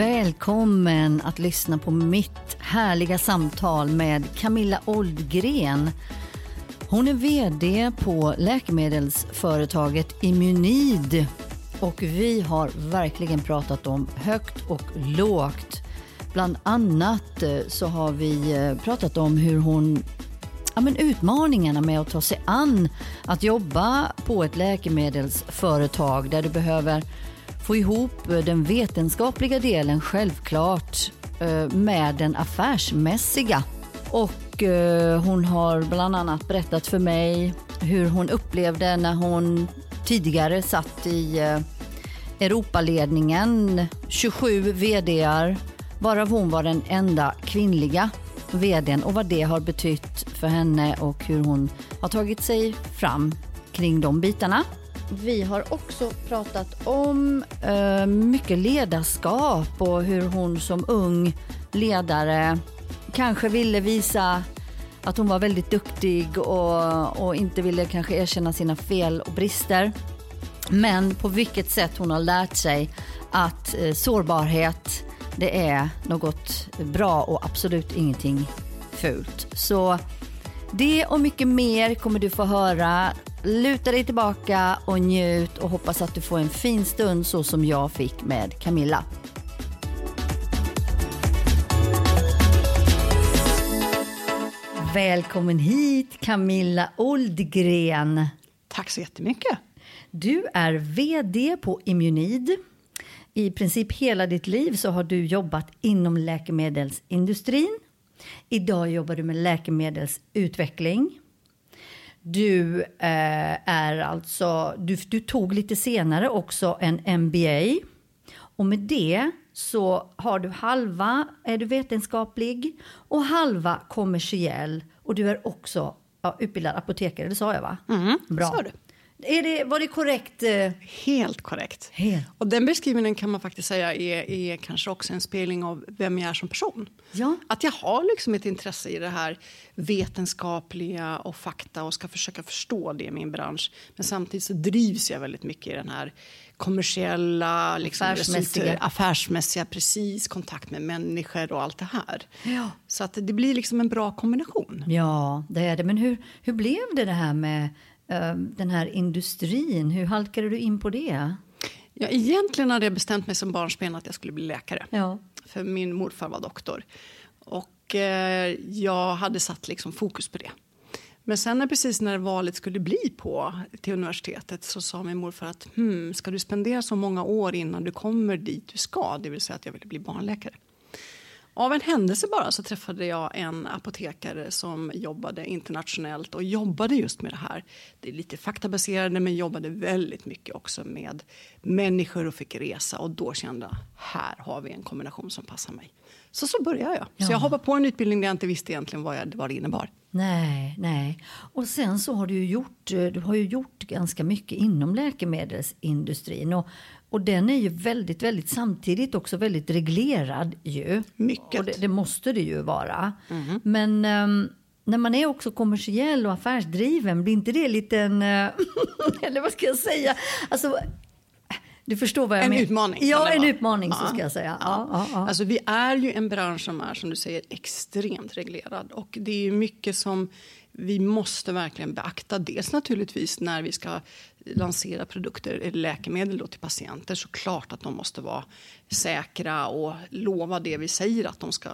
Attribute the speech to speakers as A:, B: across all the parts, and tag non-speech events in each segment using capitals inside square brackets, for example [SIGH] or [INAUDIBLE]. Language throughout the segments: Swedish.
A: Välkommen att lyssna på mitt härliga samtal med Camilla Oldgren. Hon är VD på läkemedelsföretaget Immunid och vi har verkligen pratat om högt och lågt. Bland annat eh, så har vi eh, pratat om hur hon ja, men utmaningarna med att ta sig an att jobba på ett läkemedelsföretag där du behöver få ihop eh, den vetenskapliga delen självklart eh, med den affärsmässiga. Och eh, hon har bland annat berättat för mig hur hon upplevde när hon tidigare satt i Europaledningen, 27 vdar, varav hon var den enda kvinnliga VDn och vad det har betytt för henne och hur hon har tagit sig fram kring de bitarna. Vi har också pratat om eh, mycket ledarskap och hur hon som ung ledare kanske ville visa att hon var väldigt duktig och, och inte ville kanske erkänna sina fel och brister. Men på vilket sätt hon har lärt sig att eh, sårbarhet det är något bra och absolut ingenting fult. Så det och mycket mer kommer du få höra. Luta dig tillbaka och njut och hoppas att du får en fin stund så som jag fick med Camilla. Välkommen hit Camilla Oldgren.
B: Tack så jättemycket.
A: Du är VD på Immunid. I princip hela ditt liv så har du jobbat inom läkemedelsindustrin. Idag jobbar du med läkemedelsutveckling. Du eh, är alltså, du, du tog lite senare också en MBA. Och med det så har du halva är du vetenskaplig och halva kommersiell. Och du är också ja, utbildad apotekare, det sa jag va?
B: Mm,
A: Bra.
B: Sa du.
A: Är det, var det korrekt? eh?
B: Helt korrekt.
A: Helt.
B: Och den beskrivningen kan man faktiskt säga är, är kanske också en spegling av vem jag är som person.
A: Ja.
B: Att jag har liksom ett intresse i det här vetenskapliga och fakta och ska försöka förstå det i min bransch. Men samtidigt så drivs jag väldigt mycket i den här kommersiella, liksom
A: Affärsmässiga.
B: affärsmässiga, precis, kontakt med människor och allt det här.
A: Ja.
B: Så att det blir liksom en bra kombination.
A: Ja, det är det. Men hur, hur blev det det här med den här industrin? Hur halkade du in på det?
B: Ja, egentligen hade jag bestämt mig som barnsben att jag skulle bli läkare.
A: Ja.
B: För min morfar var doktor. Och eh, jag hade satt liksom fokus på det. Men sen när, precis när valet skulle bli på till universitetet så sa min morfar att hmm, ska du spendera så många år innan du kommer dit du ska, det vill säga att jag ville bli barnläkare. Av en händelse bara så träffade jag en apotekare som jobbade internationellt och jobbade just med det här. Det är lite faktabaserade men jobbade väldigt mycket också med människor och fick resa och då kände jag här har vi en kombination som passar mig. Så så började jag.
A: Ja.
B: Så jag hoppade på en utbildning där jag inte visste egentligen vad, jag, vad det innebar.
A: Nej, nej. Och sen så har du ju gjort, du har ju gjort ganska mycket inom läkemedelsindustrin. Och, och den är ju väldigt, väldigt samtidigt också väldigt reglerad ju.
B: Mycket.
A: Och det, det måste det ju vara. Men ehm, när man är också kommersiell och affärsdriven, blir inte det lite en... eh, [LAUGHS] eller vad ska jag säga? Alltså, du förstår vad jag
B: En
A: menar.
B: utmaning kan
A: Ja, en utmaning så
B: Ja.
A: ska jag säga. Ja, ja, ja.
B: Alltså, vi är ju en bransch som är som du säger extremt reglerad och det är ju mycket som vi måste verkligen beakta. Dels naturligtvis när vi ska lansera produkter, läkemedel då, till patienter så klart att de måste vara säkra och lova det vi säger att de ska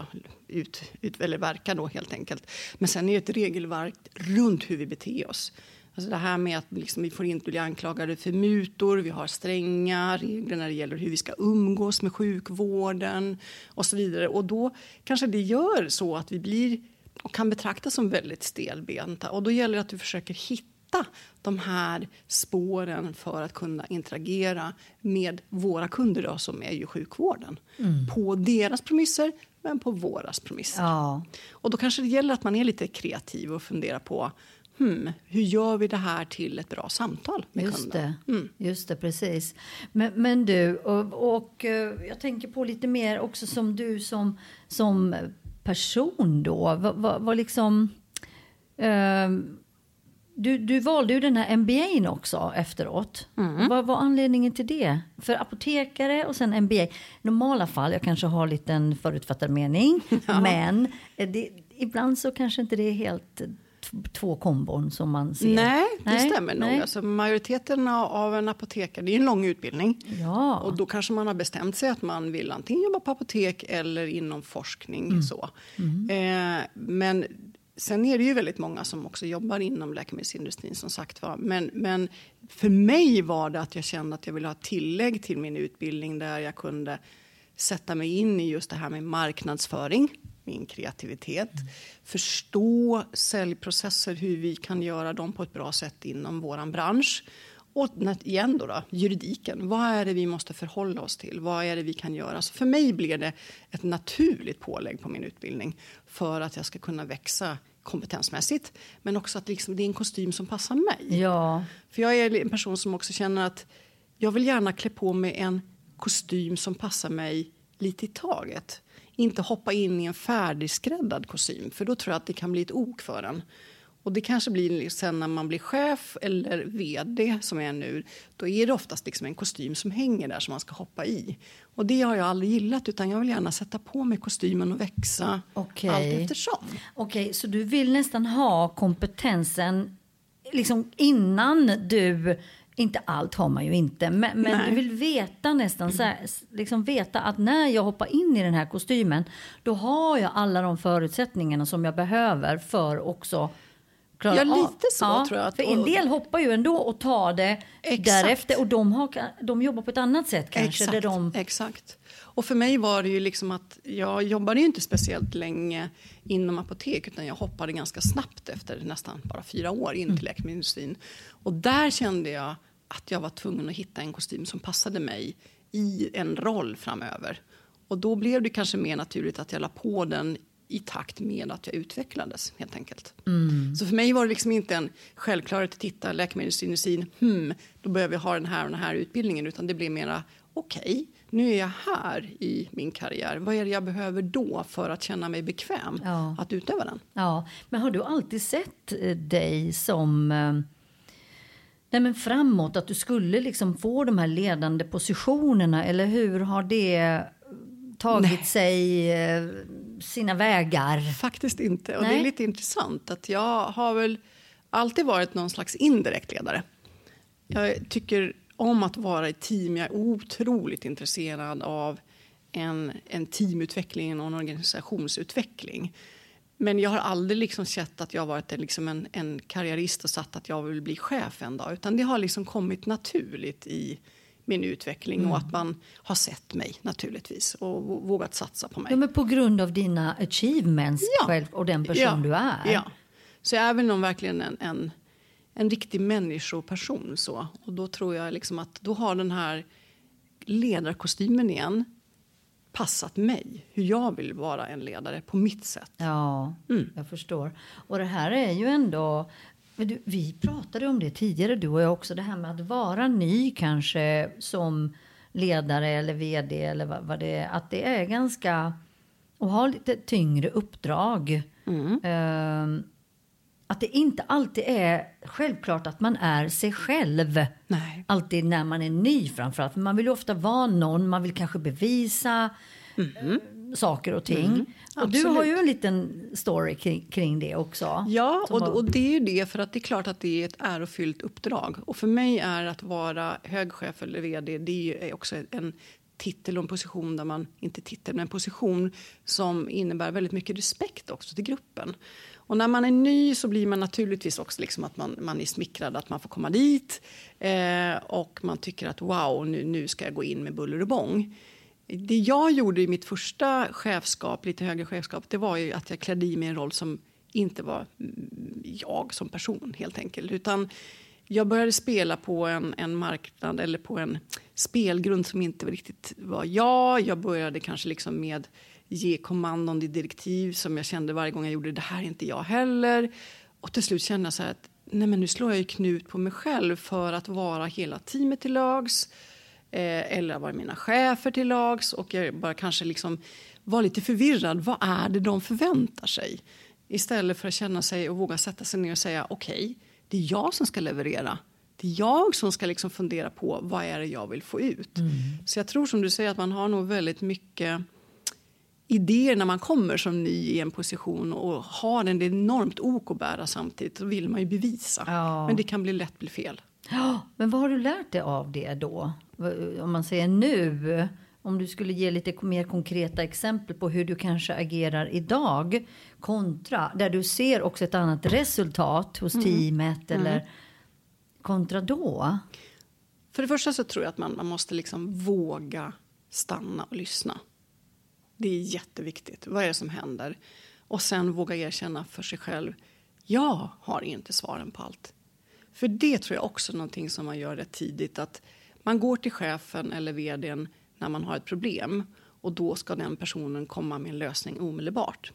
B: ut, ut, eller verka då helt enkelt. Men sen är det ett regelverk runt hur vi beter oss. Alltså det här med att liksom vi får inte bli anklagade för mutor, vi har stränga regler när det gäller hur vi ska umgås med sjukvården och så vidare. Och då kanske det gör så att vi blir och kan betraktas som väldigt stelbenta. Och då gäller det att vi försöker hitta de här spåren för att kunna interagera med våra kunder då, som är ju sjukvården. På deras premisser, men på våras premisser.
A: ja.
B: Och då kanske det gäller att man är lite kreativ och funderar på hmm, hur gör vi det här till ett bra samtal med
A: Just
B: kunden? Mm.
A: det, just det, precis. Men, men du, och, och eh, jag tänker på lite mer också som du som, som person då. Vad, vad, vad liksom... Eh, du, du valde ju den här MBA också efteråt.
B: Mm.
A: Vad var anledningen till det? För apotekare och sen MBA. I normala fall, jag kanske har lite en förutfattad mening, [LAUGHS] men det, ibland så kanske inte det är helt två kombon som man ser.
B: Nej, det
A: Nej,
B: stämmer nog. Alltså, majoriteten av- en apotekare, det är en lång utbildning.
A: Ja.
B: Och då kanske man har bestämt sig att man vill antingen jobba på apotek eller inom forskning. Så. Eh, men sen är det ju väldigt många som också jobbar inom läkemedelsindustrin som sagt var. Men, men för mig var det att jag kände att jag ville ha tillägg till min utbildning där jag kunde sätta mig in i just det här med marknadsföring, min kreativitet, förstå säljprocesser, hur vi kan göra dem på ett bra sätt inom våran bransch. Och igen då, då, juridiken. Vad är det vi måste förhålla oss till? Vad är det vi kan göra? Så för mig blev det ett naturligt pålägg på min utbildning för att jag ska kunna växa kompetensmässigt. Men också att liksom, det är en kostym som passar mig.
A: Ja,
B: För jag är en person som också känner att jag vill gärna klä på mig en kostym som passar mig lite i taget. Inte hoppa in i en färdigskräddad kostym, för då tror jag att det kan bli ett ok för en. Och det kanske blir sen när man blir chef eller vd, som är nu, då är det oftast liksom en kostym som hänger där som man ska hoppa i. Och det har jag aldrig gillat, utan jag vill gärna sätta på mig kostymen och växa
A: Okej.
B: allt eftersom.
A: okej, så du vill nästan ha kompetensen liksom innan du, inte allt har man ju inte, men, men du vill veta nästan så här, liksom veta att när jag hoppar in i den här kostymen, då har jag alla de förutsättningarna som jag behöver för också klara
B: Ja, lite så tror jag att-
A: För en del hoppar ju ändå och tar det
B: Exakt.
A: därefter och de, har, de jobbar på ett annat sätt kanske.
B: Exakt,
A: Där de,
B: exakt. Och för mig var det ju liksom att jag jobbade ju inte speciellt länge inom apotek utan jag hoppade ganska snabbt efter nästan bara fyra år in
A: Mm.
B: till läkemedelsindustrin. Och där kände jag att jag var tvungen att hitta en kostym som passade mig i en roll framöver. Och då blev det kanske mer naturligt att jag la på den i takt med att jag utvecklades helt enkelt. Så för mig var det liksom inte en självklarhet att titta läkemedelsindustrin, hmm, då behöver jag ha den här och den här utbildningen, utan det blev mera okej, nu är jag här i min karriär. Vad är det jag behöver då för att känna mig bekväm
A: Ja.
B: att utöva den?
A: Ja, men har du alltid sett eh, dig som eh, nej men framåt, att du skulle liksom få de här ledande positionerna eller hur har det tagit sig eh, sina vägar?
B: Faktiskt inte. Och det
A: Nej.
B: är lite intressant att jag har väl alltid varit någon slags indirekt ledare. Jag tycker om att vara i team. Jag är otroligt intresserad av en, en teamutveckling och en organisationsutveckling. Men jag har aldrig liksom sett att jag har varit en, liksom en, en karriärist och satt att jag vill bli chef en dag. Utan det har liksom kommit naturligt i min utveckling och att man har sett mig naturligtvis och vå- vågat satsa på mig.
A: Ja, men på grund av dina achievements
B: Ja.
A: själv och den person du är.
B: Ja. Så jag är väl någon verkligen en, en, en riktig människoperson. Så. Och då tror jag liksom att då har den här ledarkostymen igen passat mig. Hur jag vill vara en ledare på mitt sätt.
A: Ja,
B: Mm.
A: jag förstår. Och det här är ju ändå... Du, vi pratade om det tidigare, du och jag också. Det här med att vara ny kanske som ledare eller vd eller vad, vad det är. Att det är ganska... Och ha lite tyngre uppdrag.
B: Mm.
A: Ehm, att det inte alltid är självklart att man är sig själv.
B: Nej.
A: Alltid när man är ny framförallt. För man vill ofta vara någon, man vill kanske bevisa eh, saker och ting. Och du har ju en liten story kring, kring det också.
B: Ja, och, och det är ju det för att det är klart att det är ett ärofyllt uppdrag. Och för mig är att vara högchef eller vd, det är ju är också en titel och en position där man, inte titel, men en position som innebär väldigt mycket respekt också till gruppen. Och när man är ny så blir man naturligtvis också liksom att man, man är smickrad att man får komma dit. Eh, och man tycker att wow, nu, nu ska jag gå in med buller och bång. Det jag gjorde i mitt första chefskap, lite högre chefskap, det var ju att jag klädde i mig en roll som inte var mm, jag som person helt enkelt. Utan jag började spela på en, en marknad eller på en spelgrund som inte riktigt var jag. Jag började kanske liksom med ge kommandon i direktiv som jag kände varje gång jag gjorde det här är inte jag heller. Och till slut kände jag så här att nej men nu slår jag ju knut på mig själv för att vara hela teamet till lags eh, eller vara mina chefer till lags och jag bara kanske liksom var lite förvirrad. Vad är det de förväntar sig? Istället för att känna sig och våga sätta sig ner och säga okej, Det är jag som ska leverera. Det är jag som ska liksom fundera på vad är det jag vill få ut. Mm. Så jag tror som du säger att man har nog väldigt mycket idéer när man kommer som ny i en position och har en enormt ok att bära samtidigt. Då vill man ju bevisa. Ja. Men det kan bli lätt bli fel.
A: Ja, men vad har du lärt dig av det då? Om man säger nu. Om du skulle ge lite mer konkreta exempel på hur du kanske agerar idag kontra där du ser också ett annat resultat hos mm. teamet mm. eller kontra då?
B: För det första så tror jag att man, man måste liksom våga stanna och lyssna. Det är jätteviktigt. Vad är det som händer? Och sen våga erkänna för sig själv. Jag har inte svaren på allt. För det tror jag också är någonting som man gör rätt tidigt. Att man går till chefen eller vdn när man har ett problem och då ska den personen komma med en lösning omedelbart.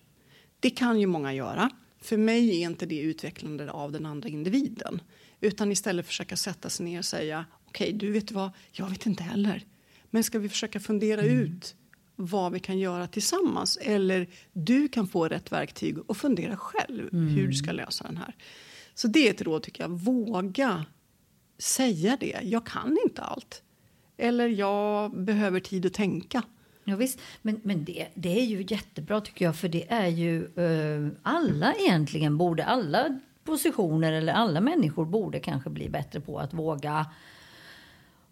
B: Det kan ju många göra. För mig är inte det utvecklande av den andra individen. Utan istället försöka sätta sig ner och säga okej, okay, du vet vad, jag vet inte heller. Men ska vi försöka fundera mm. ut vad vi kan göra tillsammans? Eller du kan få rätt verktyg och fundera själv mm. hur du ska lösa den här. Så det är ett råd tycker jag. Våga säga det. Jag kan inte allt. Eller jag behöver tid att tänka.
A: Ja, visst. Men, men det, det är ju jättebra tycker jag. För det är ju eh, alla egentligen borde, alla positioner eller alla människor borde kanske bli bättre på att våga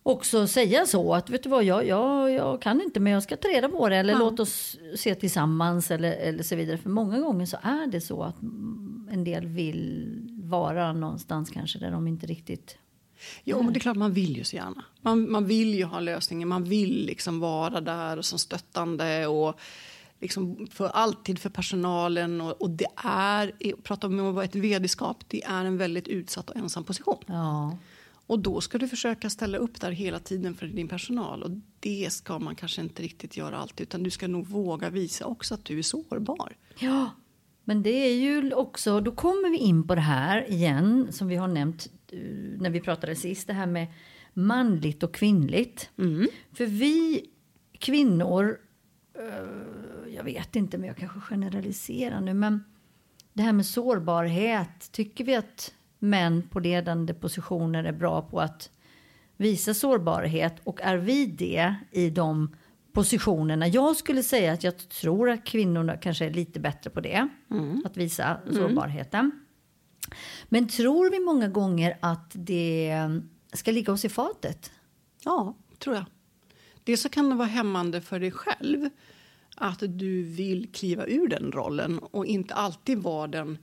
A: också säga så att vet du vad, jag, jag, jag kan inte men jag ska ta reda på det eller ja. låt oss se tillsammans eller, eller så vidare. För många gånger så är det så att en del vill vara någonstans kanske där de inte riktigt
B: Jo, men det är klart man vill ju så gärna. Man, man vill ju ha lösningen, man vill liksom vara där och som stöttande och liksom för alltid för personalen. Och, och det är, prata om att vara ett vd-skap, det är en väldigt utsatt och ensam position.
A: Ja.
B: Och då ska du försöka ställa upp där hela tiden för din personal. Och det ska man kanske inte riktigt göra alltid, utan du ska nog våga visa också att du är sårbar.
A: Ja, men det är ju också, då kommer vi in på det här igen, som vi har nämnt eh, när vi pratade sist, det här med manligt och kvinnligt.
B: Mm.
A: För vi kvinnor, eh, jag vet inte, men jag kanske generaliserar nu, men det här med sårbarhet, tycker vi att män på ledande positioner är bra på att visa sårbarhet och är vi det i de positionerna. Jag skulle säga att jag tror att kvinnorna kanske är lite bättre på det, mm. att visa mm. sårbarheten. Men tror vi många gånger att det ska ligga oss i fatet?
B: Ja, tror jag. Dels så kan det vara hämmande för dig själv att du vill kliva ur den rollen och inte alltid vara den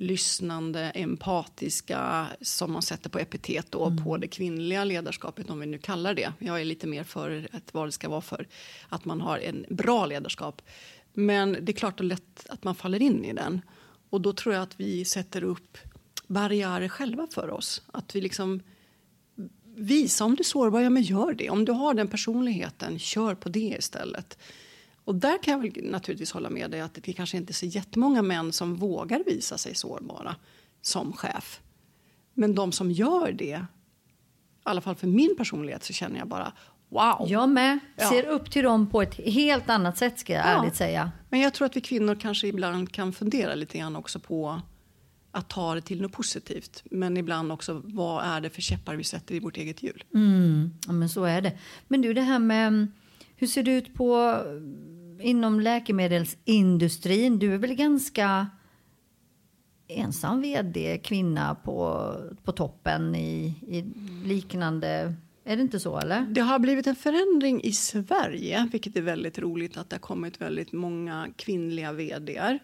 B: lyssnande, empatiska som man sätter på epitet då, mm. på det kvinnliga ledarskapet, om vi nu kallar det. Jag är lite mer för att vad det ska vara för att man har en bra ledarskap. Men det är klart och lätt att man faller in i den. Och då tror jag att vi sätter upp barriärer själva för oss. Att vi liksom visa om du är sårbar, ja men gör det. Om du har den personligheten, kör på det istället. Och där kan jag väl naturligtvis hålla med dig att det kanske inte är så jättemånga män som vågar visa sig sårbara som chef. Men de som gör det, i alla fall för min personlighet så känner jag bara wow.
A: Jag med. Ser upp till dem på ett helt annat sätt ska jag ja. ärligt säga.
B: Men jag tror att vi kvinnor kanske ibland kan fundera lite grann också på att ta det till något positivt. Men ibland också vad är det för käppar vi sätter i vårt eget hjul.
A: Mm, ja, men så är det. Men du det här med hur ser det ut på inom läkemedelsindustrin? Du är väl ganska ensam vd, kvinna på, på toppen i, i liknande är det inte så eller?
B: Det har blivit en förändring i Sverige, vilket är väldigt roligt att det har kommit väldigt många kvinnliga vdar.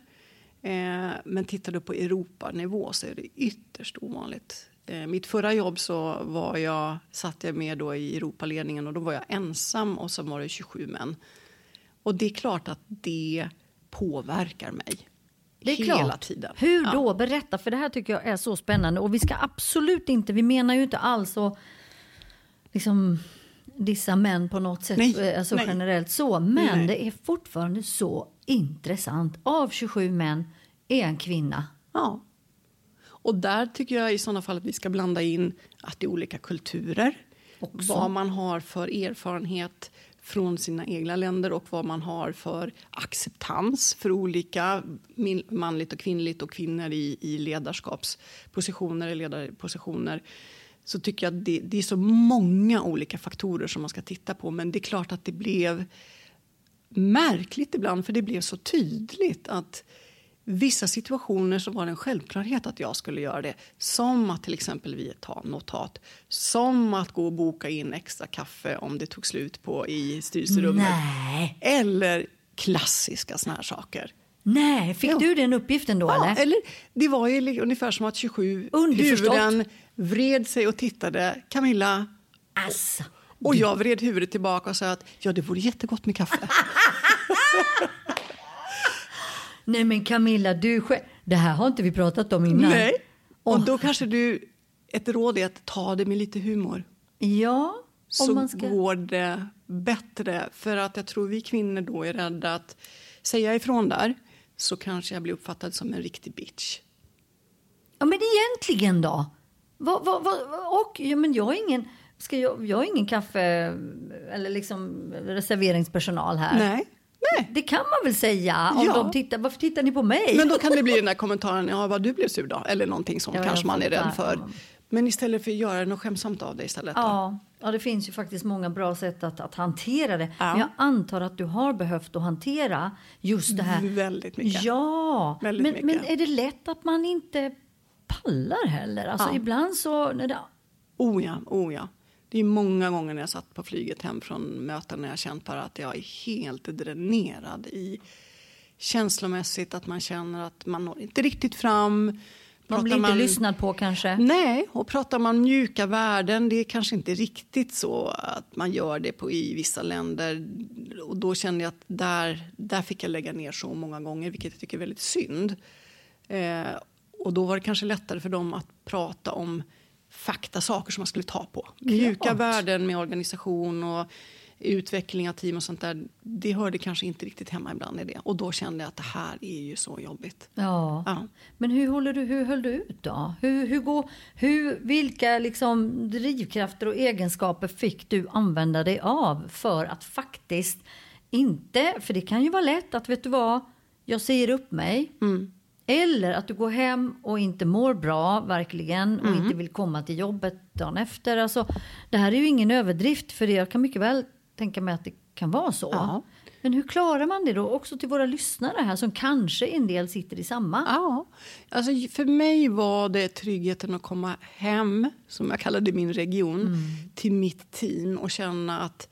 B: Eh, men tittar du på Europanivå så är det ytterst ovanligt. Eh, mitt förra jobb så var jag, satt jag med då i Europaledningen och då var jag ensam och så var det 27 män. Och det är klart att det påverkar mig.
A: Det är
B: hela
A: klart.
B: tiden.
A: Hur då? Ja. Berätta, för det här tycker jag är så spännande. Och vi ska absolut inte, vi menar ju inte alls att liksom dissa män på något sätt, nej, eh, alltså nej. generellt så. Men nej. det är fortfarande så intressant. Av 27 män är en kvinna.
B: Ja. Och där tycker jag i sådana fall att vi ska blanda in att det är olika kulturer. Också. Vad man har för erfarenhet från sina egna länder och vad man har för acceptans för olika manligt och kvinnligt och kvinnor i, i ledarskapspositioner, ledarpositioner så tycker jag att det, det, är så många olika faktorer som man ska titta på. Men det är klart att det blev märkligt ibland, för det blev så tydligt att vissa situationer så var det en självklarhet att jag skulle göra det. Som att till exempel vi ta notat. Som att gå och boka in extra kaffe om det tog slut på i styrelserummet.
A: Nej.
B: Eller klassiska såna här saker.
A: Nej, fick ja. du den uppgiften då?
B: Ja,
A: eller?
B: eller det var ju ungefär som att 27 huvuden vred sig och tittade. Camilla.
A: Alltså,
B: och jag vred huvudet tillbaka och sa att ja, det vore jättegott med kaffe. [LAUGHS]
A: Nej men Camilla, du det här har inte vi pratat om innan.
B: Nej, och då kanske du, ett råd är att ta det med lite humor.
A: Ja,
B: så man ska... går det bättre. För att jag tror vi kvinnor då är rädda att säga ifrån där så kanske jag blir uppfattad som en riktig bitch.
A: Ja men egentligen då? Va, va, va, och, ja, men jag har ingen... Ska jag, jag har ingen kaffe eller liksom reserveringspersonal här.
B: Nej. Nej.
A: Det kan man väl säga om ja. de tittar. Varför tittar ni på mig?
B: Men då kan det bli den där kommentaren, ja vad du blev sur då. Eller någonting som ja, kanske man är rädd för. Men istället för att göra något skämsamt av det istället.
A: Ja, ja, det finns ju faktiskt många bra sätt att, att hantera det. Ja. Men jag antar att du har behövt att hantera just det här.
B: Väldigt mycket.
A: Ja,
B: Väldigt
A: men,
B: mycket.
A: men är det lätt att man inte pallar heller? Alltså ja. ibland så... När det...
B: Oh ja, oh ja. Det är många gånger när jag satt på flyget hem från möten när jag känt bara att jag är helt dränerad i känslomässigt att man känner att man når inte riktigt fram.
A: Man blir inte man, lyssnad på kanske?
B: Nej, och pratar man mjuka värden, det är kanske inte riktigt så att man gör det på, i vissa länder. Och då kände jag att där, där fick jag lägga ner så många gånger, vilket jag tycker är väldigt synd. Eh, och då var det kanske lättare för dem att prata om faktasaker som man skulle ta på. Mjuka Klart. värden med organisation och utveckling av team och sånt där. Det hörde kanske inte riktigt hemma ibland i det. Och då kände jag att det här är ju så jobbigt.
A: Ja. ja. Men hur, håller du, hur höll du ut då? Hur, hur går, hur, vilka liksom drivkrafter och egenskaper fick du använda dig av för att faktiskt inte, för det kan ju vara lätt att vet du vad, jag säger upp mig. Mm. Eller att du går hem och inte mår bra, verkligen, och mm. inte vill komma till jobbet dagen efter. Alltså, det här är ju ingen överdrift, för jag kan mycket väl tänka mig att det kan vara så. Ja. Men hur klarar man det då, också till våra lyssnare här som kanske en del sitter i samma?
B: Ja, alltså för mig var det tryggheten att komma hem, som jag kallade min region, mm. till mitt team och känna att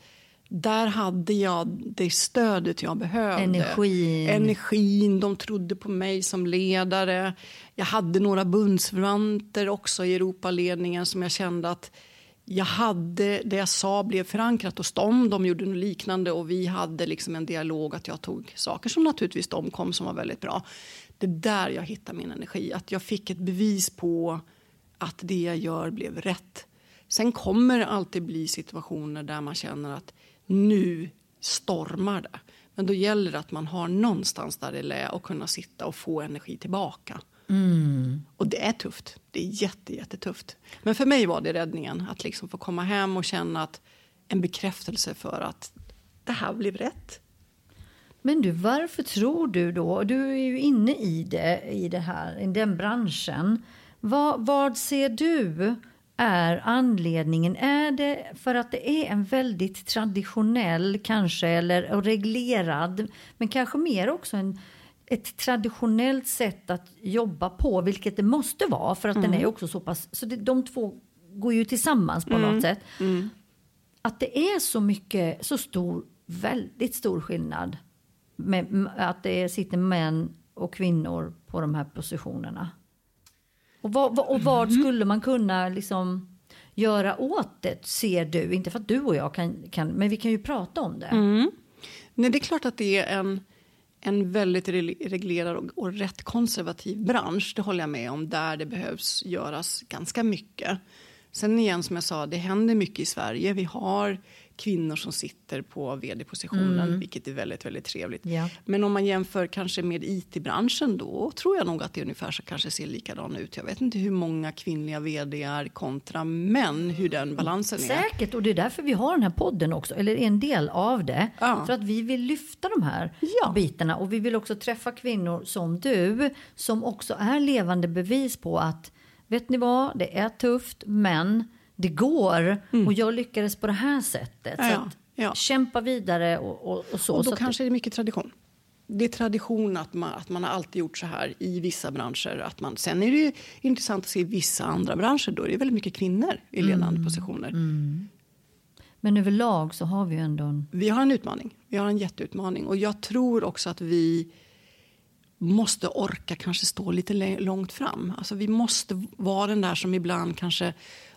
B: där hade jag det stödet jag behövde.
A: Energin.
B: Energin. De trodde på mig som ledare. Jag hade några bundsförvanter också i Europaledningen som jag kände att jag hade, det jag sa blev förankrat hos dem. De gjorde något liknande och vi hade liksom en dialog att jag tog saker som naturligtvis de kom som var väldigt bra. Det är där jag hittade min energi. Att jag fick ett bevis på att det jag gör blev rätt. Sen kommer det alltid bli situationer där man känner att nu stormar det. Men då gäller det att man har någonstans där det är lä och kunna sitta och få energi tillbaka.
A: Mm.
B: Och det är tufft. Det är jätte, jättetufft. Men för mig var det räddningen. Att liksom få komma hem och känna att en bekräftelse för att det här blev rätt.
A: Men du, varför tror du då, du är ju inne i det, i det här, i den branschen. Vad, vad ser du är anledningen? Är det för att det är en väldigt traditionell kanske eller reglerad men kanske mer också en, ett traditionellt sätt att jobba på vilket det måste vara för att mm. den är också så pass så det, de två går ju tillsammans på mm. något sätt.
B: Mm.
A: Att det är så mycket, så stor, väldigt stor skillnad med att det sitter män och kvinnor på de här positionerna. Och vad, och vad mm. skulle man kunna liksom göra åt det, ser du? Inte för att du och jag kan, kan men vi kan ju prata om det.
B: Mm. Nej, det är klart att det är en, en väldigt reglerad och, och rätt konservativ bransch. Det håller jag med om, där det behövs göras ganska mycket. Sen igen som jag sa, det händer mycket i Sverige. Vi har kvinnor som sitter på vd-positionen, mm. vilket är väldigt, väldigt trevligt.
A: Ja.
B: Men om man jämför kanske med IT-branschen då tror jag nog att det ungefär så kanske ser likadant ut. Jag vet inte hur många kvinnliga vd är kontra män, hur den balansen är.
A: Säkert, och det är därför vi har den här podden också, eller en del av det. Ja. För att vi vill lyfta de här ja. bitarna och vi vill också träffa kvinnor som du, som också är levande bevis på att vet ni vad, det är tufft, men det går. Mm. Och jag lyckades på det här sättet. Ja, så ja. kämpa vidare och, och, och så.
B: Och då
A: så
B: kanske det är mycket tradition. Det är tradition att man, att man har alltid gjort så här i vissa branscher. Att man, sen är det intressant att se vissa andra branscher. Då är det väldigt mycket kvinnor i ledande mm. positioner.
A: Mm. Men överlag så har vi ändå en...
B: Vi har en utmaning. Vi har en jätteutmaning. Och jag tror också att vi måste orka kanske stå lite långt fram. Alltså vi måste vara den där som ibland kanske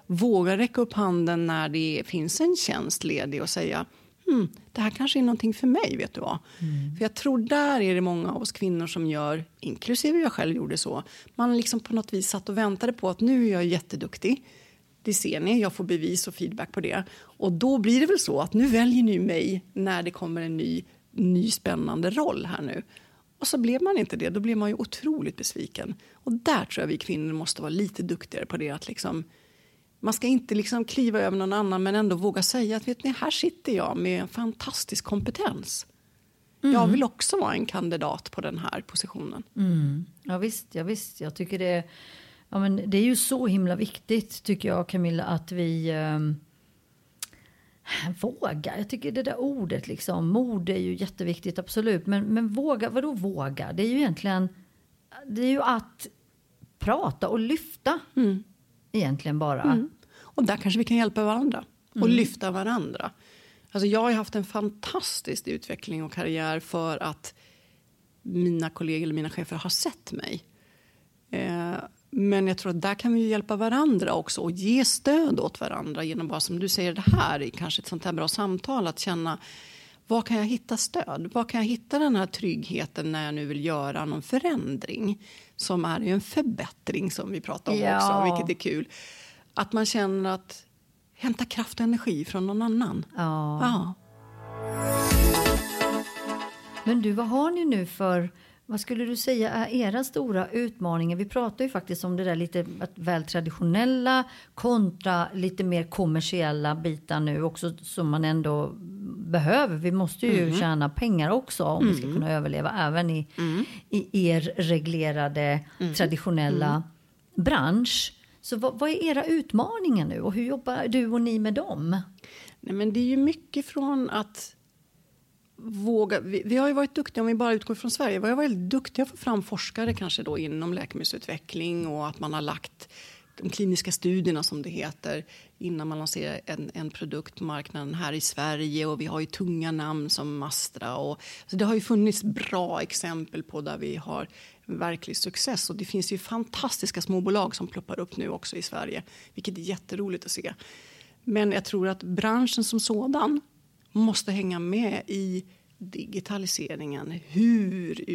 B: vågar räcka upp handen när det finns en tjänst ledig och säga hmm, det här kanske är någonting för mig. vet du vad? Mm. För jag tror där är det många av oss kvinnor som gör, inklusive jag själv gjorde så. Man liksom på något vis satt och väntade på att nu är jag jätteduktig. Det ser ni, jag får bevis och feedback på det. Och då blir det väl så att nu väljer ni mig när det kommer en ny, ny spännande roll här nu. Och så blev man inte det, då blir man ju otroligt besviken. Och där tror jag vi kvinnor måste vara lite duktigare på det. Att liksom, man ska inte liksom kliva över någon annan men ändå våga säga att vet ni, här sitter jag med en fantastisk kompetens. Mm. Jag vill också vara en kandidat på den här positionen.
A: Mm. Ja, visst, ja visst, jag tycker det, ja, men det är ju så himla viktigt tycker jag Camilla att vi um Våga, jag tycker det där ordet liksom, mod är ju jätteviktigt absolut. Men, men våga, vadå våga? Det är ju egentligen, det är ju att prata och lyfta. Mm. Egentligen bara. Mm.
B: Och där kanske vi kan hjälpa varandra och mm. lyfta varandra. Alltså jag har haft en fantastisk utveckling och karriär för att mina kollegor eller mina chefer har sett mig. Eh, men jag tror att där kan vi hjälpa varandra också och ge stöd åt varandra genom bara som du säger det här, kanske ett sånt här bra samtal att känna var kan jag hitta stöd? Var kan jag hitta den här tryggheten när jag nu vill göra någon förändring? Som är en förbättring som vi pratar om ja. också, vilket är kul. Att man känner att hämta kraft och energi från någon annan.
A: Ja. ja. Men du, vad har ni nu för vad skulle du säga är era stora utmaningar? Vi pratar ju faktiskt om det där lite väl traditionella kontra lite mer kommersiella bitar nu också som man ändå behöver. Vi måste ju mm. tjäna pengar också om mm. vi ska mm. kunna överleva även i, mm. i er reglerade mm. traditionella mm. bransch. Så vad, vad, är era utmaningar nu och hur jobbar du och ni med dem?
B: Nej, men det är ju mycket från att våga... Vi, vi, har ju varit duktiga, om vi bara utgår från Sverige, vi har varit duktiga att få fram forskare kanske då inom läkemedelsutveckling och att man har lagt de kliniska studierna som det heter innan man lanserar en, en produkt på marknaden här i Sverige och vi har ju tunga namn som Mastra och så det har ju funnits bra exempel på där vi har verklig success och det finns ju fantastiska småbolag som ploppar upp nu också i Sverige vilket är jätteroligt att se. Men jag tror att branschen som sådan måste hänga med i digitaliseringen. Hur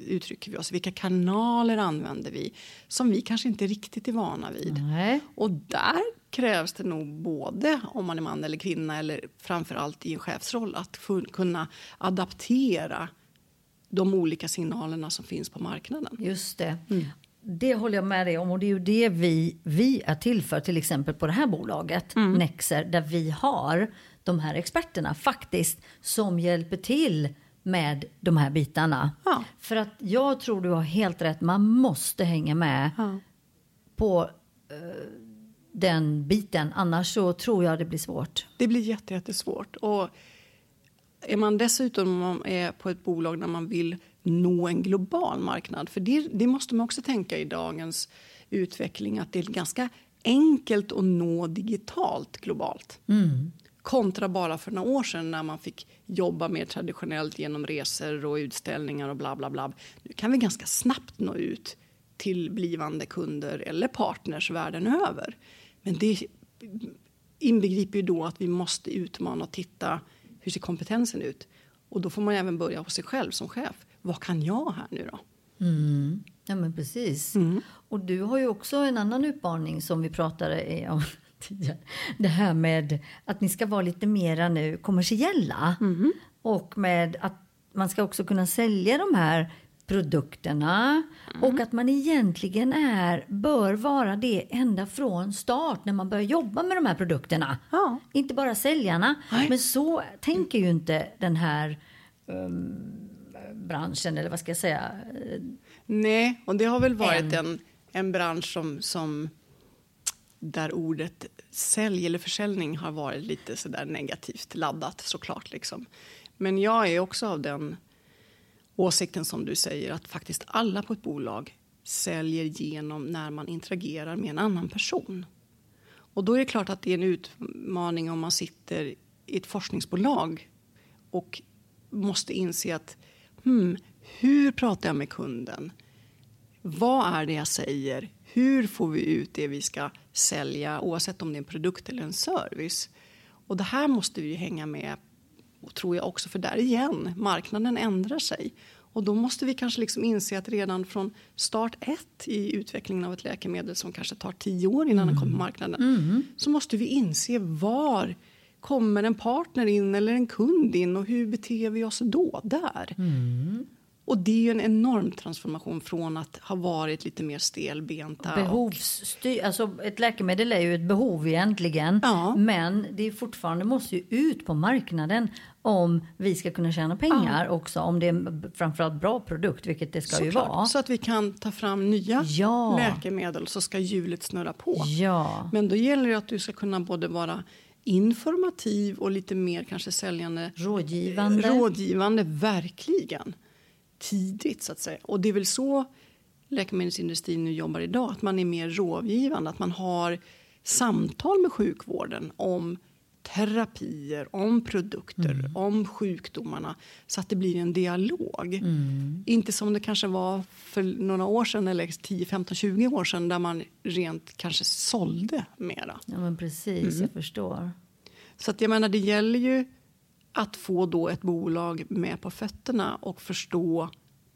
B: uttrycker vi oss? Vilka kanaler använder vi som vi kanske inte riktigt är vana vid?
A: Nej.
B: Och där krävs det nog både om man är man eller kvinna eller framför allt i en chefsroll att kunna adaptera de olika signalerna som finns på marknaden.
A: Just det. Mm. Det håller jag med dig om och det är ju det vi, vi är till för, till exempel på det här bolaget, mm. Nexer, där vi har de här experterna faktiskt som hjälper till med de här bitarna.
B: Ja.
A: För att jag tror du har helt rätt, man måste hänga med ja. på uh, den biten. Annars så tror jag det blir svårt.
B: Det blir jättesvårt. Och är man dessutom är på ett bolag där man vill nå en global marknad, för det, det måste man också tänka i dagens utveckling att det är ganska enkelt att nå digitalt globalt.
A: Mm.
B: Kontra bara för några år sedan när man fick jobba mer traditionellt genom resor och utställningar och bla bla bla. Nu kan vi ganska snabbt nå ut till blivande kunder eller partners världen över. Men det inbegriper ju då att vi måste utmana och titta hur ser kompetensen ut? Och då får man även börja hos sig själv som chef. Vad kan jag här nu då?
A: Mm. Ja men precis.
B: Mm.
A: Och du har ju också en annan utmaning som vi pratade om tidigare. Det här med att ni ska vara lite mera nu kommersiella. Och med att man ska också kunna sälja de här produkterna. Och att man egentligen är, bör vara det ända från start när man börjar jobba med de här produkterna.
B: Ja.
A: Inte bara säljarna.
B: Nej.
A: Men så tänker ju inte den här um, branschen, eller vad ska jag säga?
B: Nej, och det har väl varit
A: Än.
B: en, en bransch som, som där ordet sälj eller försäljning har varit lite så där negativt laddat såklart. Liksom. Men jag är också av den åsikten som du säger att faktiskt alla på ett bolag säljer genom när man interagerar med en annan person. Och då är det klart att det är en utmaning om man sitter i ett forskningsbolag och måste inse att hmm, hur pratar jag med kunden? Vad är det jag säger? Hur får vi ut det vi ska sälja oavsett om det är en produkt eller en service? Och det här måste vi ju hänga med tror jag också, för där igen, marknaden ändrar sig. Och då måste vi kanske liksom inse att redan från start ett i utvecklingen av ett läkemedel som kanske tar tio år innan den kommer på marknaden. Så måste vi inse var kommer en partner in eller en kund in och hur beter vi oss då där? Och det är ju en enorm transformation från att ha varit lite mer stelbenta. och-
A: Behovsstyr, alltså ett läkemedel är ju ett behov egentligen.
B: Ja.
A: Men det är fortfarande måste ju ut på marknaden om vi ska kunna tjäna pengar också. Om det är framförallt bra produkt, vilket det ska ju
B: Såklart.
A: vara.
B: Så att vi kan ta fram nya
A: Ja.
B: läkemedel så ska hjulet snurra på.
A: Ja,
B: Men då gäller det att du ska kunna både vara informativ och lite mer kanske säljande.
A: rådgivande.
B: Rådgivande, verkligen. Tidigt så att säga. Och det är väl så läkemedelsindustrin nu jobbar idag. Att man är mer rådgivande. Att man har samtal med sjukvården om terapier, om produkter, om sjukdomarna. Så att det blir en dialog. Inte som det kanske var för några år sedan eller 10, 15, 20 år sedan där man rent kanske sålde mera.
A: Ja, men precis, jag förstår.
B: Så att jag menar, det gäller ju att få då ett bolag med på fötterna och förstå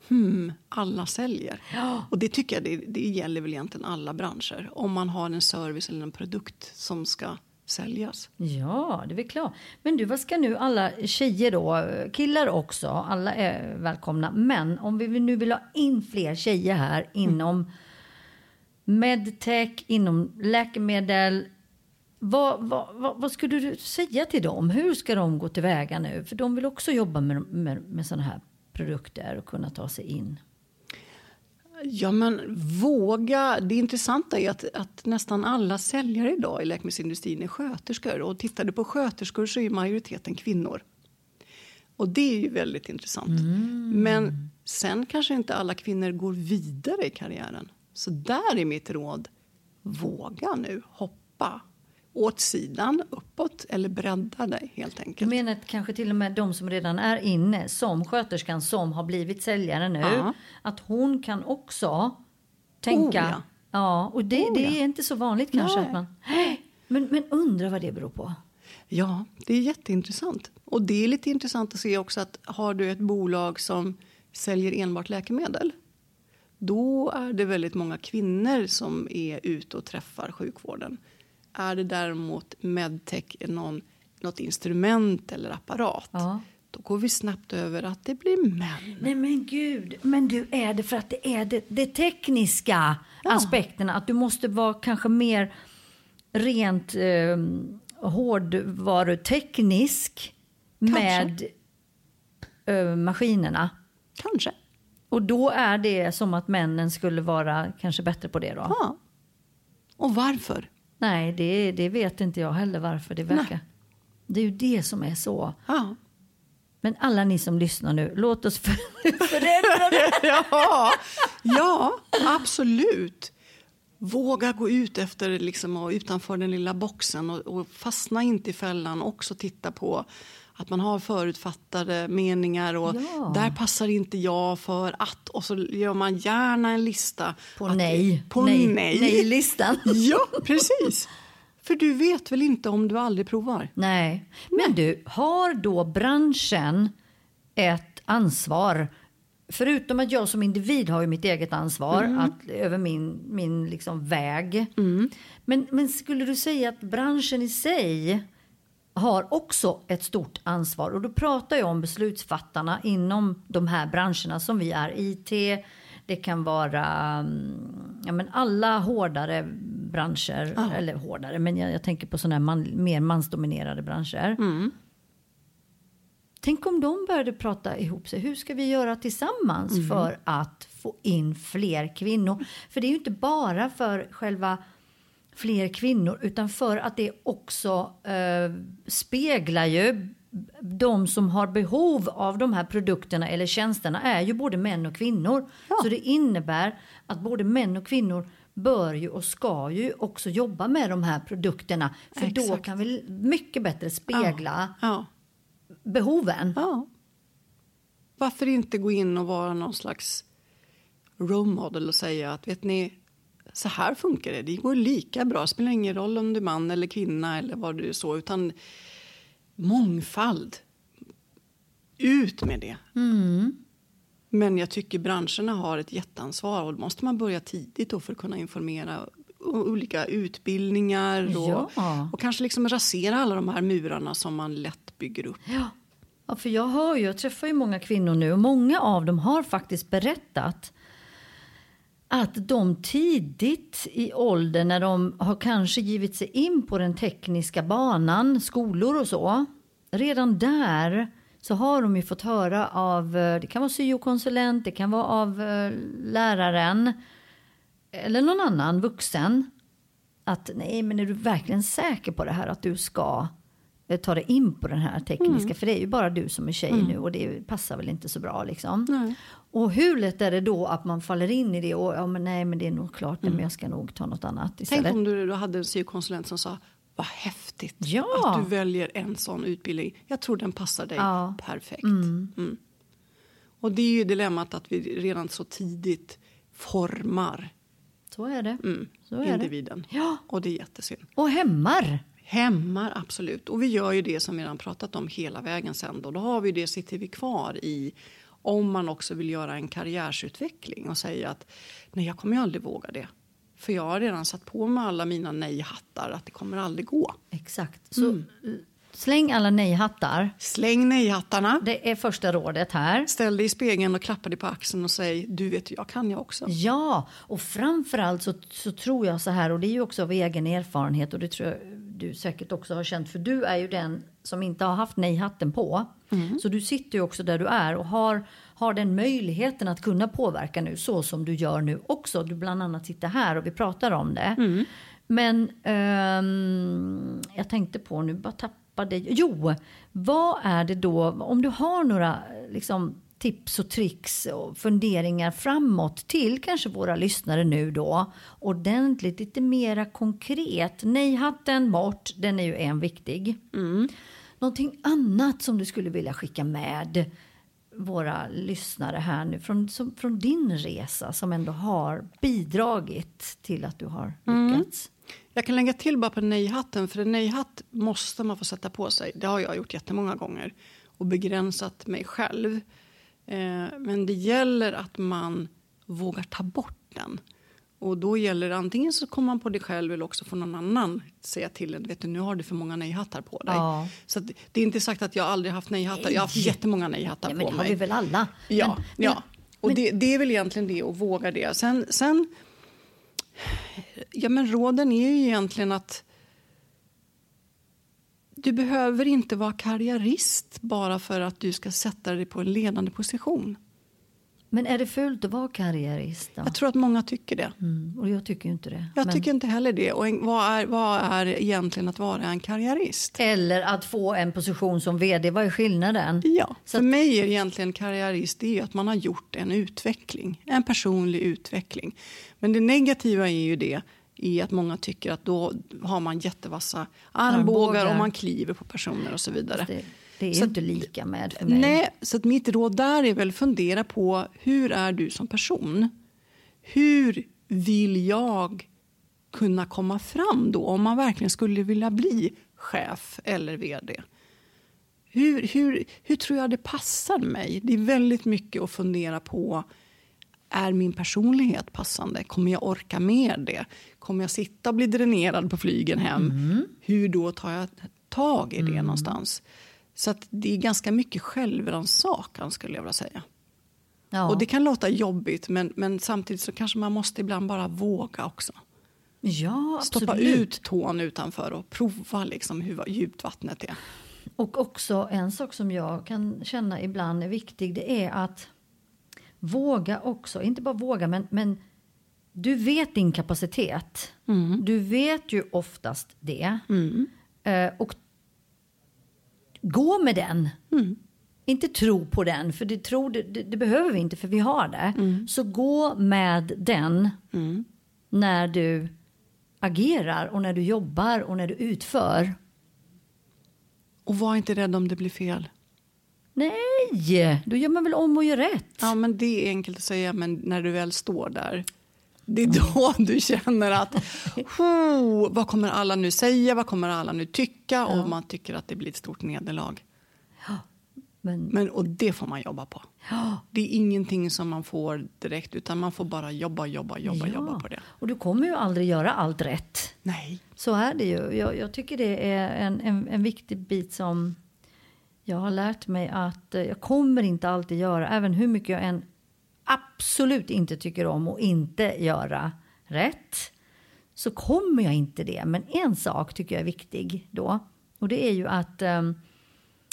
B: hmm, alla säljer. Och det tycker jag det, det gäller väl egentligen alla branscher. Om man har en service eller en produkt som ska säljas.
A: Ja, det är väl klart. Men du, vad ska nu alla tjejer då, killar också, alla är välkomna. Men om vi nu vill ha in fler tjejer här inom medtech, inom läkemedel. Vad, vad, vad, vad skulle du säga till dem? Hur ska de gå tillväga nu? För de vill också jobba med, med, med sådana här produkter och kunna ta sig in.
B: Ja, men våga. Det intressanta är att, att nästan alla säljare idag i läkemedelsindustrin är sköterskor. Och tittar du på sköterskor så är majoriteten kvinnor. Och det är ju väldigt intressant. Men sen kanske inte alla kvinnor går vidare i karriären. Så där är mitt råd. Våga nu hoppa. Åt sidan, uppåt eller bredda dig helt
A: Du
B: enkelt.
A: menar att kanske till och med de som redan är inne, som sköterskan som har blivit säljare nu,
B: Ja.
A: att hon kan också tänka...
B: Oh, ja.
A: ja. och det,
B: Oh,
A: det
B: ja.
A: är inte så vanligt kanske.
B: Nej.
A: Att man, [GASPS] men, men undra vad det beror på.
B: Ja, det är jätteintressant. Och det är lite intressant att se också att har du ett bolag som säljer enbart läkemedel då är det väldigt många kvinnor som är ute och träffar sjukvården. Är det däremot medtech någon, något instrument eller apparat
A: Ja.
B: då går vi snabbt över att det blir män.
A: Nej men gud, men du är det för att det är det, det tekniska
B: Ja.
A: aspekterna. Att du måste vara kanske mer rent eh, hårdvaruteknisk med eh, maskinerna.
B: Kanske.
A: Och då är det som att männen skulle vara kanske bättre på det då?
B: Ja. Och varför?
A: Nej, det, det vet inte jag heller varför det verkar. Det är ju det som är så.
B: Ja.
A: Men alla ni som lyssnar nu, låt oss för, [LAUGHS] förändra det. [LAUGHS]
B: ja, ja, absolut. Våga gå ut efter liksom, och utanför den lilla boxen och, och fastna inte i fällan. Också titta på att man har förutfattade meningar och
A: Ja.
B: där passar inte jag för att. Och så gör man gärna en lista.
A: På
B: att-
A: nej.
B: På
A: nej.
B: nej.
A: Nej-listan. [LAUGHS]
B: Ja, precis. För du vet väl inte om du aldrig provar?
A: Nej. Men du, har då branschen ett ansvar förutom att jag som individ har ju mitt eget ansvar att, över min, min liksom väg. Men, men skulle du säga att branschen i sig har också ett stort ansvar och då pratar jag om beslutsfattarna inom de här branscherna som vi är IT, det kan vara mm, ja, men alla hårdare branscher, eller hårdare, men jag, jag tänker på sådana här man, mer mansdominerade branscher. Tänk om de började prata ihop sig. Hur ska vi göra tillsammans för att få in fler kvinnor? För det är ju inte bara för själva fler kvinnor utan för att det också eh, speglar ju de som har behov av de här produkterna eller tjänsterna är ju både män och kvinnor. Så det innebär att både män och kvinnor bör ju och ska ju också jobba med de här produkterna. För då
B: Exakt.
A: kan vi mycket bättre spegla
B: Ja.
A: behoven.
B: ja. Varför inte gå in och vara någon slags role model och säga att vet ni, så här funkar det. Det går lika bra. Det spelar ingen roll om du är man eller kvinna eller vad du är så, utan mångfald. Ut med det. Men jag tycker branscherna har ett jätteansvar och då måste man börja tidigt då för att kunna informera olika utbildningar och,
A: Ja.
B: och kanske liksom rasera alla de här murarna som man lätt bygger upp.
A: Ja. ja, för jag hör ju, jag träffar ju många kvinnor nu och många av dem har faktiskt berättat att de tidigt i åldern när de har kanske givit sig in på den tekniska banan, skolor och så, redan där så har de ju fått höra av, eh, det kan vara syokonsulent, det kan vara av eh, läraren eller någon annan vuxen att nej men är du verkligen säker på det här att du ska eh, ta dig in på den här tekniska för det är ju bara du som är tjej nu och det passar väl inte så bra liksom.
B: Nej.
A: Och hur lätt är det då att man faller in i det och ja men nej men det är nog klart nej, men jag ska nog ta något annat istället.
B: Tänk om du, du hade en syokonsulent som sa vad häftigt
A: Ja.
B: att du väljer en sån utbildning. Jag tror den passar dig
A: Ja.
B: perfekt. Mm. Och det är ju dilemmat att vi redan så tidigt formar
A: Så är det. Så är det.
B: individen.
A: Ja.
B: Och det är jättesynd.
A: Och hämmar.
B: Hämmar absolut. Och vi gör ju det som vi redan pratat om hela vägen sen. Då, då har vi det, sitter vi kvar i om man också vill göra en karriärsutveckling och säga att nej jag kommer ju aldrig våga det. För jag har redan satt på mig alla mina nej-hattar att det kommer aldrig gå.
A: Exakt. Så eh, släng alla nej-hattar.
B: Släng nej-hattarna.
A: Det är första rådet här.
B: Ställ dig i spegeln och klappa dig på axeln och säg du vet jag kan jag också.
A: Ja, och framförallt så, så tror jag så här och det är ju också av egen erfarenhet och det tror jag du säkert också har känt för du är ju den som inte har haft nej-hatten på. Så du sitter ju också där du är och har, har den möjligheten att kunna påverka nu så som du gör nu också. Du bland annat sitter här och vi pratar om det. Men ehm, jag tänkte på nu, bara tappade Jo, vad är det då, om du har några liksom, tips och tricks och funderingar framåt till kanske våra lyssnare nu då. Ordentligt, lite mera konkret. Nej, hatten bort, den är ju en viktig. Någonting annat som du skulle vilja skicka med våra lyssnare här nu från, som, från din resa som ändå har bidragit till att du har lyckats.
B: Jag kan lägga till bara på nej-hatten, för en nej-hatt måste man få sätta på sig. Det har jag gjort jättemånga gånger och begränsat mig själv. Eh, men det gäller att man vågar ta bort den. Och då gäller det antingen så kommer man på det själv eller också får någon annan säga till en. Vet du, nu har du för många nej-hattar på dig.
A: Ja.
B: Så det är inte sagt att jag aldrig haft nej-hattar. Jag har haft jättemånga nej-hattar
A: Ja, men
B: på
A: det har
B: mig.
A: vi väl alla.
B: Ja,
A: Men-
B: ja. och det, det är väl egentligen det, att våga det. Sen, sen ja, men råden är ju egentligen att du behöver inte vara karriärist bara för att du ska sätta dig på en ledande position.
A: Men är det fult att vara karriärist? Då?
B: Jag tror att många tycker det.
A: Mm, och jag tycker inte det.
B: Jag
A: Men-
B: tycker inte heller det. Och en, vad, är, vad är egentligen att vara en karriärist?
A: Eller att få en position som vd, vad är skillnaden?
B: Ja,
A: Så
B: för mig är egentligen karriärist det att man har gjort en utveckling, en personlig utveckling. Men det negativa är ju det i att många tycker att då har man jättevassa armbågar
A: Armbågar.
B: och man kliver på personer och så vidare.
A: Det, är
B: Så
A: inte lika med för mig.
B: Nej, så att mitt råd där är väl fundera på hur är du som person? Hur vill jag kunna komma fram då om man verkligen skulle vilja bli chef eller vd? hur, hur, hur tror jag det passar mig? Det är väldigt mycket att fundera på. Är min personlighet passande? Kommer jag orka med det? Kommer jag sitta och bli dränerad på flygen hem?
A: Mm.
B: Hur då tar jag tag i det någonstans? Så att det är ganska mycket självrannsakan skulle jag vilja säga.
A: Ja.
B: Och det kan låta jobbigt men, men samtidigt så kanske man måste ibland bara våga också.
A: ja,
B: Stoppa ut tån utanför och prova liksom hur djupt vattnet är.
A: Och också en sak som jag kan känna ibland är viktig, det är att våga också, inte bara våga, men, men du vet din kapacitet. Du vet ju oftast det. Eh, och gå med den. Inte tro på den, för det, tro, det, det, det behöver vi inte, för vi har det. Så gå med den när du agerar och när du jobbar och när du utför.
B: Och var inte rädd om det blir fel.
A: Nej, då gör man väl om och gör rätt.
B: Ja, men det är enkelt att säga, men när du väl står där det är då [LAUGHS] du känner att oh, vad kommer alla nu säga, vad kommer alla nu tycka och man tycker att det blir ett stort nederlag.
A: Men,
B: Men, och det får man jobba på.
A: ja,
B: Det är ingenting som man får direkt utan man får bara jobba, jobba, jobba,
A: ja.
B: jobba på det.
A: Och du kommer ju aldrig göra allt rätt.
B: Nej.
A: Så är det ju. Jag, jag tycker det är en, en, en viktig bit som jag har lärt mig att eh, jag kommer inte alltid göra, även hur mycket jag än absolut inte tycker om att inte göra rätt, så kommer jag inte det. Men en sak tycker jag är viktig då, och det är ju att eh,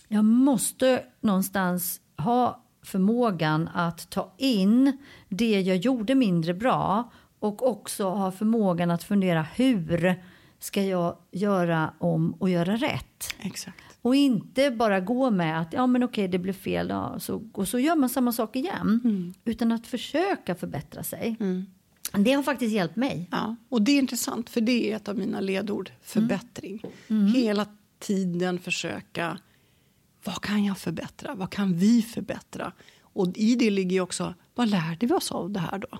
A: jag måste någonstans ha förmågan att ta in det jag gjorde mindre bra och också ha förmågan att fundera hur ska jag göra om och göra rätt?
B: Exakt.
A: Och inte bara gå med att ja men okej det blev fel ja, så, och så gör man samma sak igen. Utan att försöka förbättra sig. Det har faktiskt hjälpt mig.
B: Ja, och det är intressant för det är ett av mina ledord, förbättring. Hela tiden försöka, vad kan jag förbättra? Vad kan vi förbättra? Och i det ligger också, vad lärde vi oss av det här då?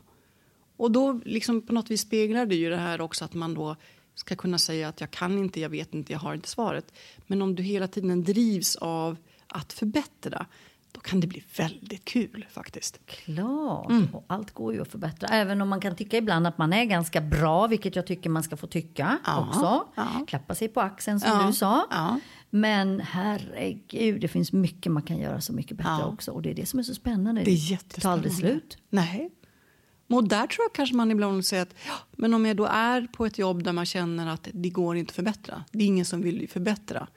B: Och då liksom på något vis speglar det ju det här också att man då ska kunna säga att jag kan inte, jag vet inte, jag har inte svaret. Men om du hela tiden drivs av att förbättra, då kan det bli väldigt kul faktiskt.
A: Klart, och allt går ju att förbättra. Även om man kan tycka ibland att man är ganska bra, vilket jag tycker man ska få tycka
B: Ja,
A: också.
B: ja.
A: Klappa sig på axeln som
B: Ja,
A: du sa. Men herregud, det finns mycket man kan göra så mycket bättre också. Och det är det som är så spännande.
B: Det är
A: Det tar
B: jättespännande.
A: aldrig slut.
B: Nej. Och där tror jag kanske man ibland säger att ja, men om jag då är på ett jobb där man känner att det går inte att förbättra, det är ingen som vill förbättra,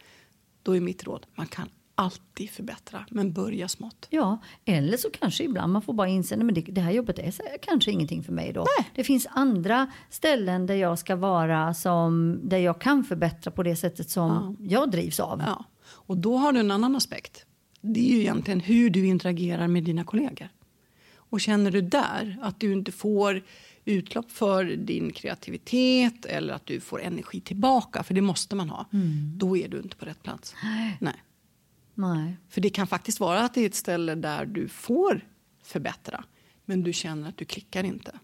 B: då är mitt råd, man kan alltid förbättra, men börja smått.
A: Ja, eller så kanske ibland man får bara inse att det, det här jobbet är kanske ingenting för mig då. Det finns andra ställen där jag ska vara som, där jag kan förbättra på det sättet som jag drivs av.
B: Ja. Och då har du en annan aspekt. Det är ju egentligen hur du interagerar med dina kollegor. Och känner du där att du inte får utlopp för din kreativitet eller att du får energi tillbaka, för det måste man ha, då är du inte på rätt plats. Nej.
A: Nej.
B: För det kan faktiskt vara att det är ett ställe där du får förbättra, men du känner att du klickar inte.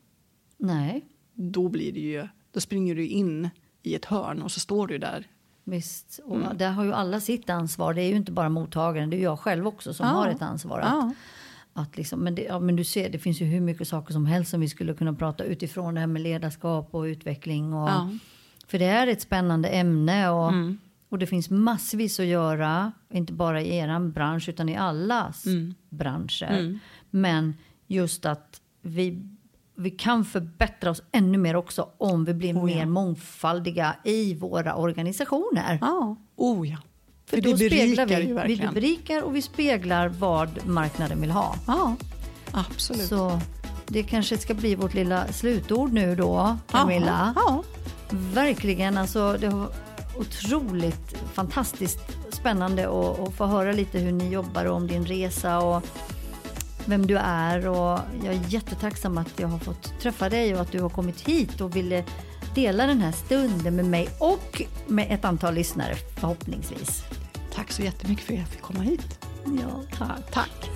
A: Nej,
B: Då, blir det ju, då springer du in i ett hörn och så står du där.
A: visst. Och
B: Mm.
A: där har ju alla sitt ansvar. Det är ju inte bara mottagaren, det är jag själv också som
B: Ja.
A: har ett ansvar. Att,
B: Ja.
A: Att liksom, men, det, ja, men du ser, det finns ju hur mycket saker som helst som vi skulle kunna prata utifrån det här med ledarskap och utveckling. Och,
B: Ja.
A: För det är ett spännande ämne och,
B: Mm.
A: och det finns massvis att göra. Inte bara i er bransch utan i allas
B: Mm.
A: branscher. Men just att vi, vi kan förbättra oss ännu mer också om vi blir
B: Oh, ja.
A: mer mångfaldiga i våra organisationer.
B: Ja. Oh ja.
A: För,
B: För
A: då speglar vi,
B: ju
A: vi
B: verkligen.
A: berikar och vi speglar vad marknaden vill ha.
B: Ja, absolut.
A: Så det kanske ska bli vårt lilla slutord nu då, Camilla.
B: Ja,
A: Verkligen, alltså det var otroligt fantastiskt spännande att, att få höra lite hur ni jobbar och om din resa och vem du är. Och jag är jättetacksam att jag har fått träffa dig och att du har kommit hit och ville dela den här stunden med mig och med ett antal lyssnare förhoppningsvis.
B: Tack så jättemycket för att jag fick komma hit.
A: Ja, tack.
B: Tack.